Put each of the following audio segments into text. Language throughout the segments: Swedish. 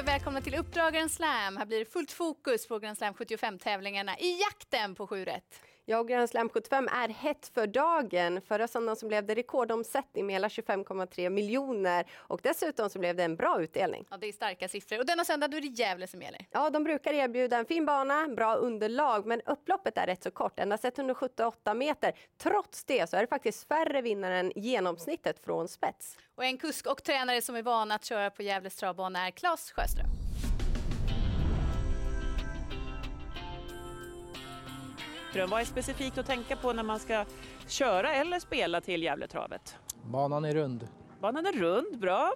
och välkomna till Uppdragaren Slam. Här blir det fullt fokus på Grand Slam 75-tävlingarna i jakten på 7 rätt. Ja, Grand Slam 75 är hett för dagen. Förra söndagen så blev det rekordomsättning med hela 25,3 miljoner och dessutom så blev det en bra utdelning. Ja, det är starka siffror. Och denna söndag då är det Gävle som gäller. Ja, de brukar erbjuda en fin bana, bra underlag, men upploppet är rätt så kort, endast 178 meter. Trots det så är det faktiskt färre vinnare än genomsnittet från spets. Och en kusk och tränare som är van att köra på Gävles travbana är Claes Sjöström. Vad är specifikt att tänka på när man ska köra eller spela till Gävletravet? Banan är rund. Banan är rund, bra.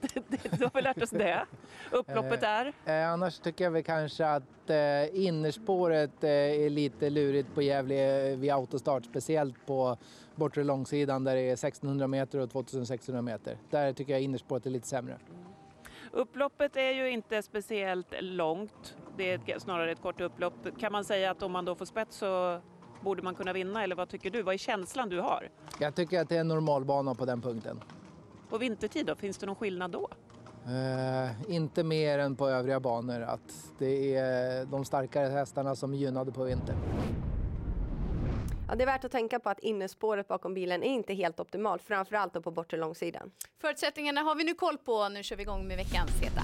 Då har vi lärt oss det. Upploppet är? Eh, annars tycker jag väl kanske att eh, innerspåret eh, är lite lurigt på Gävle vid autostart. Speciellt på bortre långsidan där det är 1600 meter och 2600 meter. Där tycker jag innerspåret är lite sämre. Upploppet är ju inte speciellt långt. Det är snarare ett kort upplopp. Kan man säga att om man då får spets så borde man kunna vinna eller vad tycker du? Vad är känslan du har? Jag tycker att det är en normalbana på den punkten. På vintertid då, finns det någon skillnad då? Uh, inte mer än på övriga banor. Att det är de starkare hästarna som är gynnade på vinter. Ja, det är värt att tänka på att innerspåret bakom bilen är inte helt optimalt, framförallt på bortre långsidan. Förutsättningarna har vi nu koll på. Nu kör vi igång med veckans heta.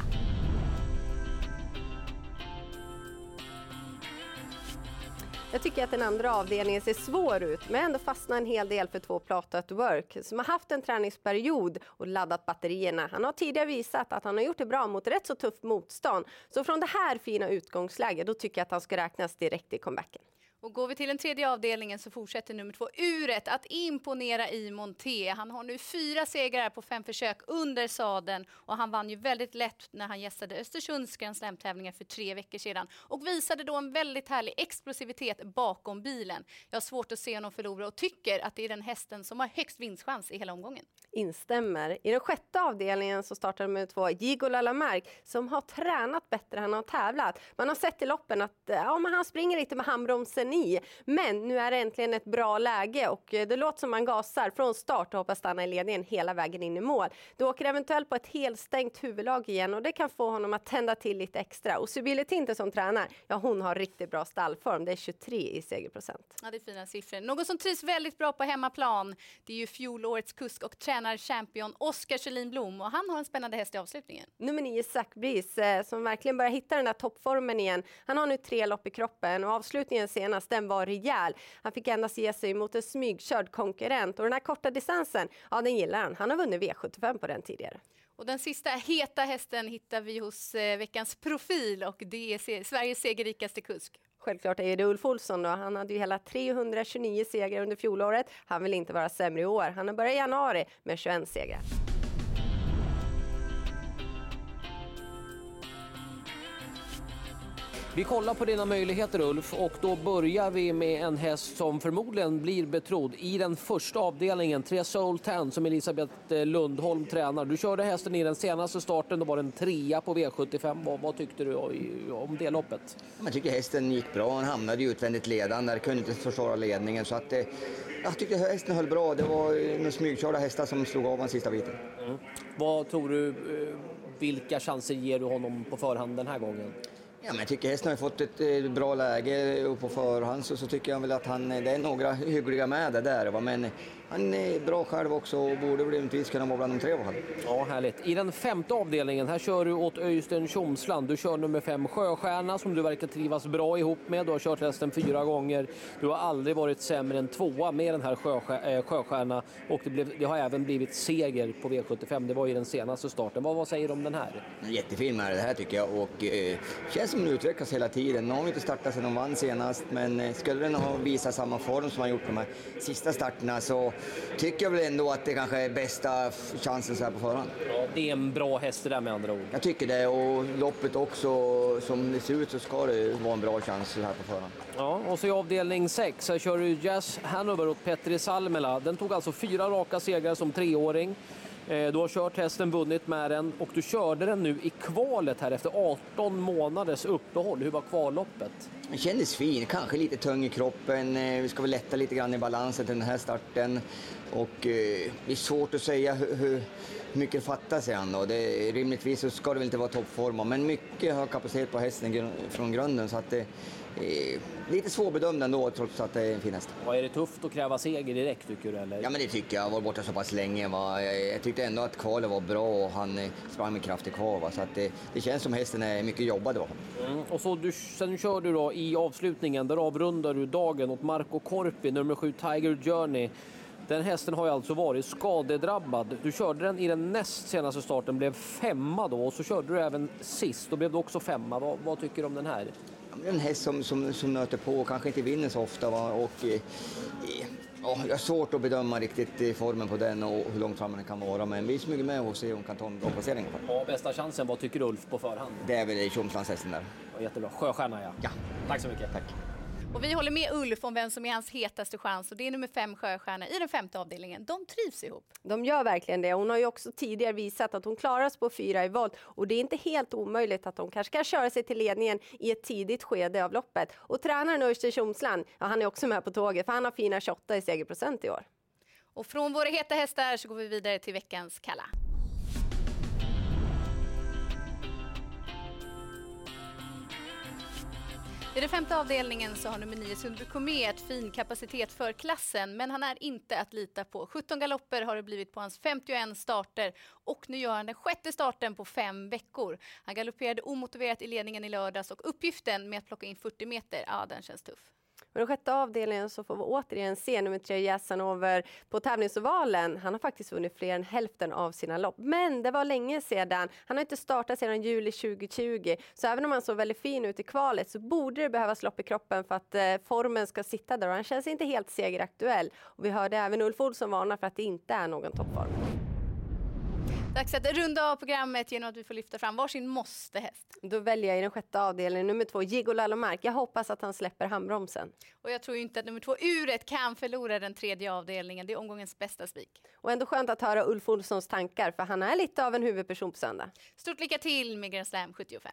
Jag tycker att den andra avdelningen ser svår ut, men ändå fastnar en hel del för två Plata at Work som har haft en träningsperiod och laddat batterierna. Han har tidigare visat att han har gjort det bra mot rätt så tufft motstånd. Så från det här fina utgångsläget, då tycker jag att han ska räknas direkt i comebacken. Och går vi till den tredje avdelningen så fortsätter nummer två Uret att imponera i Monté. Han har nu fyra segrar på fem försök under sadeln och han vann ju väldigt lätt när han gästade Östersunds Grand Slam-tävlingar för tre veckor sedan och visade då en väldigt härlig explosivitet bakom bilen. Jag har svårt att se honom förlora och tycker att det är den hästen som har högst vinstchans i hela omgången. Instämmer. I den sjätte avdelningen så startar nummer två Gigo Lalamark som har tränat bättre än han har tävlat. Man har sett i loppen att ja, men han springer lite med handbromsen i. Men nu är det äntligen ett bra läge och eh, det låter som man gasar från start och hoppas stanna i ledningen hela vägen in i mål. Du åker eventuellt på ett helstängt huvudlag igen och det kan få honom att tända till lite extra. Och Sybille Tinte som tränar, ja hon har riktigt bra stallform. Det är 23 i segerprocent. Ja, det är fina siffror. Någon som trivs väldigt bra på hemmaplan, det är ju fjolårets kusk och tränarchampion Oskar Kjellin Blom och han har en spännande häst i avslutningen. Nummer 9 Zac Breeze eh, som verkligen börjar hitta den där toppformen igen. Han har nu tre lopp i kroppen och avslutningen senast den var rejäl. Han fick endast ge sig mot en smygkörd konkurrent och den här korta distansen, ja den gillar han. Han har vunnit V75 på den tidigare. Och den sista heta hästen hittar vi hos eh, veckans profil och det är Sveriges segerrikaste kusk. Självklart är det Ulf Olsson då. Han hade ju hela 329 segrar under fjolåret. Han vill inte vara sämre i år. Han har börjat i januari med 21 segrar. Vi kollar på dina möjligheter Ulf och då börjar vi med en häst som förmodligen blir betrodd i den första avdelningen, Tre Soul 10 som Elisabeth eh, Lundholm tränar. Du körde hästen i den senaste starten, då var den trea på V75. Vad, vad tyckte du om det loppet? Jag tycker hästen gick bra, han hamnade utvändigt ledande, kunde inte försvara ledningen. Så att, eh, jag tyckte hästen höll bra, det var några smygkörda hästar som slog av den sista biten. Mm. Vad tror du, eh, vilka chanser ger du honom på förhand den här gången? Ja, men jag tycker hästen har fått ett eh, bra läge på förhand så, så tycker jag väl att han, det är några hyggliga med det där. Va? Men han är bra själv också och borde rimligtvis kunna vara bland de tre i Ja, härligt. I den femte avdelningen, här kör du åt Öystein Tjomsland. Du kör nummer fem Sjöstjärna som du verkar trivas bra ihop med. Du har kört hästen fyra gånger. Du har aldrig varit sämre än tvåa med den här eh, Sjöstjärna och det, blev, det har även blivit seger på V75. Det var i den senaste starten. Vad, vad säger du om den här? Jättefin med det här tycker jag och eh, känns som den utvecklas hela tiden. Nu har vi inte startat sedan de vann senast men eh, skulle den ha visat samma form som han gjort de här sista starterna så tycker jag väl ändå att det kanske är bästa chansen så här på förhand. Det är en bra häst det där med andra ord. Jag tycker det och loppet också, som det ser ut så ska det vara en bra chans så här på förhand. Ja, och så i avdelning 6 här kör du Jazz Hanover åt Petri Salmela. Den tog alltså fyra raka segrar som treåring. Eh, du har kört hästen, vunnit med den och du körde den nu i kvalet här efter 18 månaders uppehåll. Hur var kvalloppet? Det kändes fint, kanske lite tung i kroppen. Eh, vi ska väl lätta lite grann i balansen till den här starten. Och eh, det är svårt att säga hur, hur mycket fattas i han och det, rimligtvis så ska det väl inte vara toppform, men mycket har kapacitet på hästen från grunden så att det lite svårbedömd ändå trots att det är en fin häst. Ja, är det tufft att kräva seger direkt tycker du? Eller? Ja men det tycker jag, jag har varit borta så pass länge. Va? Jag, tyckte ändå att kvalet var bra och han eh, sprang med kraft i kval. Va? Så att det, det känns som hästen är mycket jobbad. Va? Mm. Och så du, sen kör du då i avslutningen, där avrundar du dagen åt Marco Corpi, nummer 7 Tiger Journey. Den hästen har ju alltså varit skadedrabbad. Du körde den i den näst senaste starten, blev femma då och så körde du även sist, då blev du också femma. Vad, vad tycker du om den här? En häst som, som, som nöter på och kanske inte vinner så ofta. Va? Och, eh, ja, jag har svårt att bedöma riktigt eh, formen på den och hur långt fram den kan vara. Men vi smyger med och ser om vi kan ta en bra placering. Ja, bästa chansen, vad tycker Ulf på förhand? Det är väl Tjomslandshästen där. Ja, jättebra. Sjöstjärna ja. Ja. Tack så mycket. Tack. Och vi håller med Ulf om vem som är hans hetaste chans och det är nummer fem Sjöstjärna i den femte avdelningen. De trivs ihop. De gör verkligen det. Hon har ju också tidigare visat att hon klarar sig på fyra i volt och det är inte helt omöjligt att hon kanske kan köra sig till ledningen i ett tidigt skede av loppet. Och tränaren Oyster Tjomsland, ja, han är också med på tåget för han har fina 28 i segerprocent i år. Och från våra heta hästar så går vi vidare till veckans kalla. I den femte avdelningen så har nummer 9 Sundby Komet fin kapacitet för klassen men han är inte att lita på. 17 galopper har det blivit på hans 51 starter och nu gör han den sjätte starten på fem veckor. Han galopperade omotiverat i ledningen i lördags och uppgiften med att plocka in 40 meter, ja den känns tuff. Och den sjätte avdelningen så får vi återigen se nummer tre Jasanover på tävlingsovalen. Han har faktiskt vunnit fler än hälften av sina lopp. Men det var länge sedan. Han har inte startat sedan juli 2020. Så även om han såg väldigt fin ut i kvalet så borde det behövas lopp i kroppen för att eh, formen ska sitta där. Och han känns inte helt segeraktuell. Och vi hörde även Ulf Olsson varna för att det inte är någon toppform. Dags att runda av programmet genom att vi får lyfta fram varsin måste-häst. Då väljer jag i den sjätte avdelningen nummer två Jigo Lalomark. Jag hoppas att han släpper handbromsen. Och jag tror inte att nummer två Uret kan förlora den tredje avdelningen. Det är omgångens bästa spik. Och ändå skönt att höra Ulf Olssons tankar för han är lite av en huvudperson på söndag. Stort lycka till med Grand Slam 75.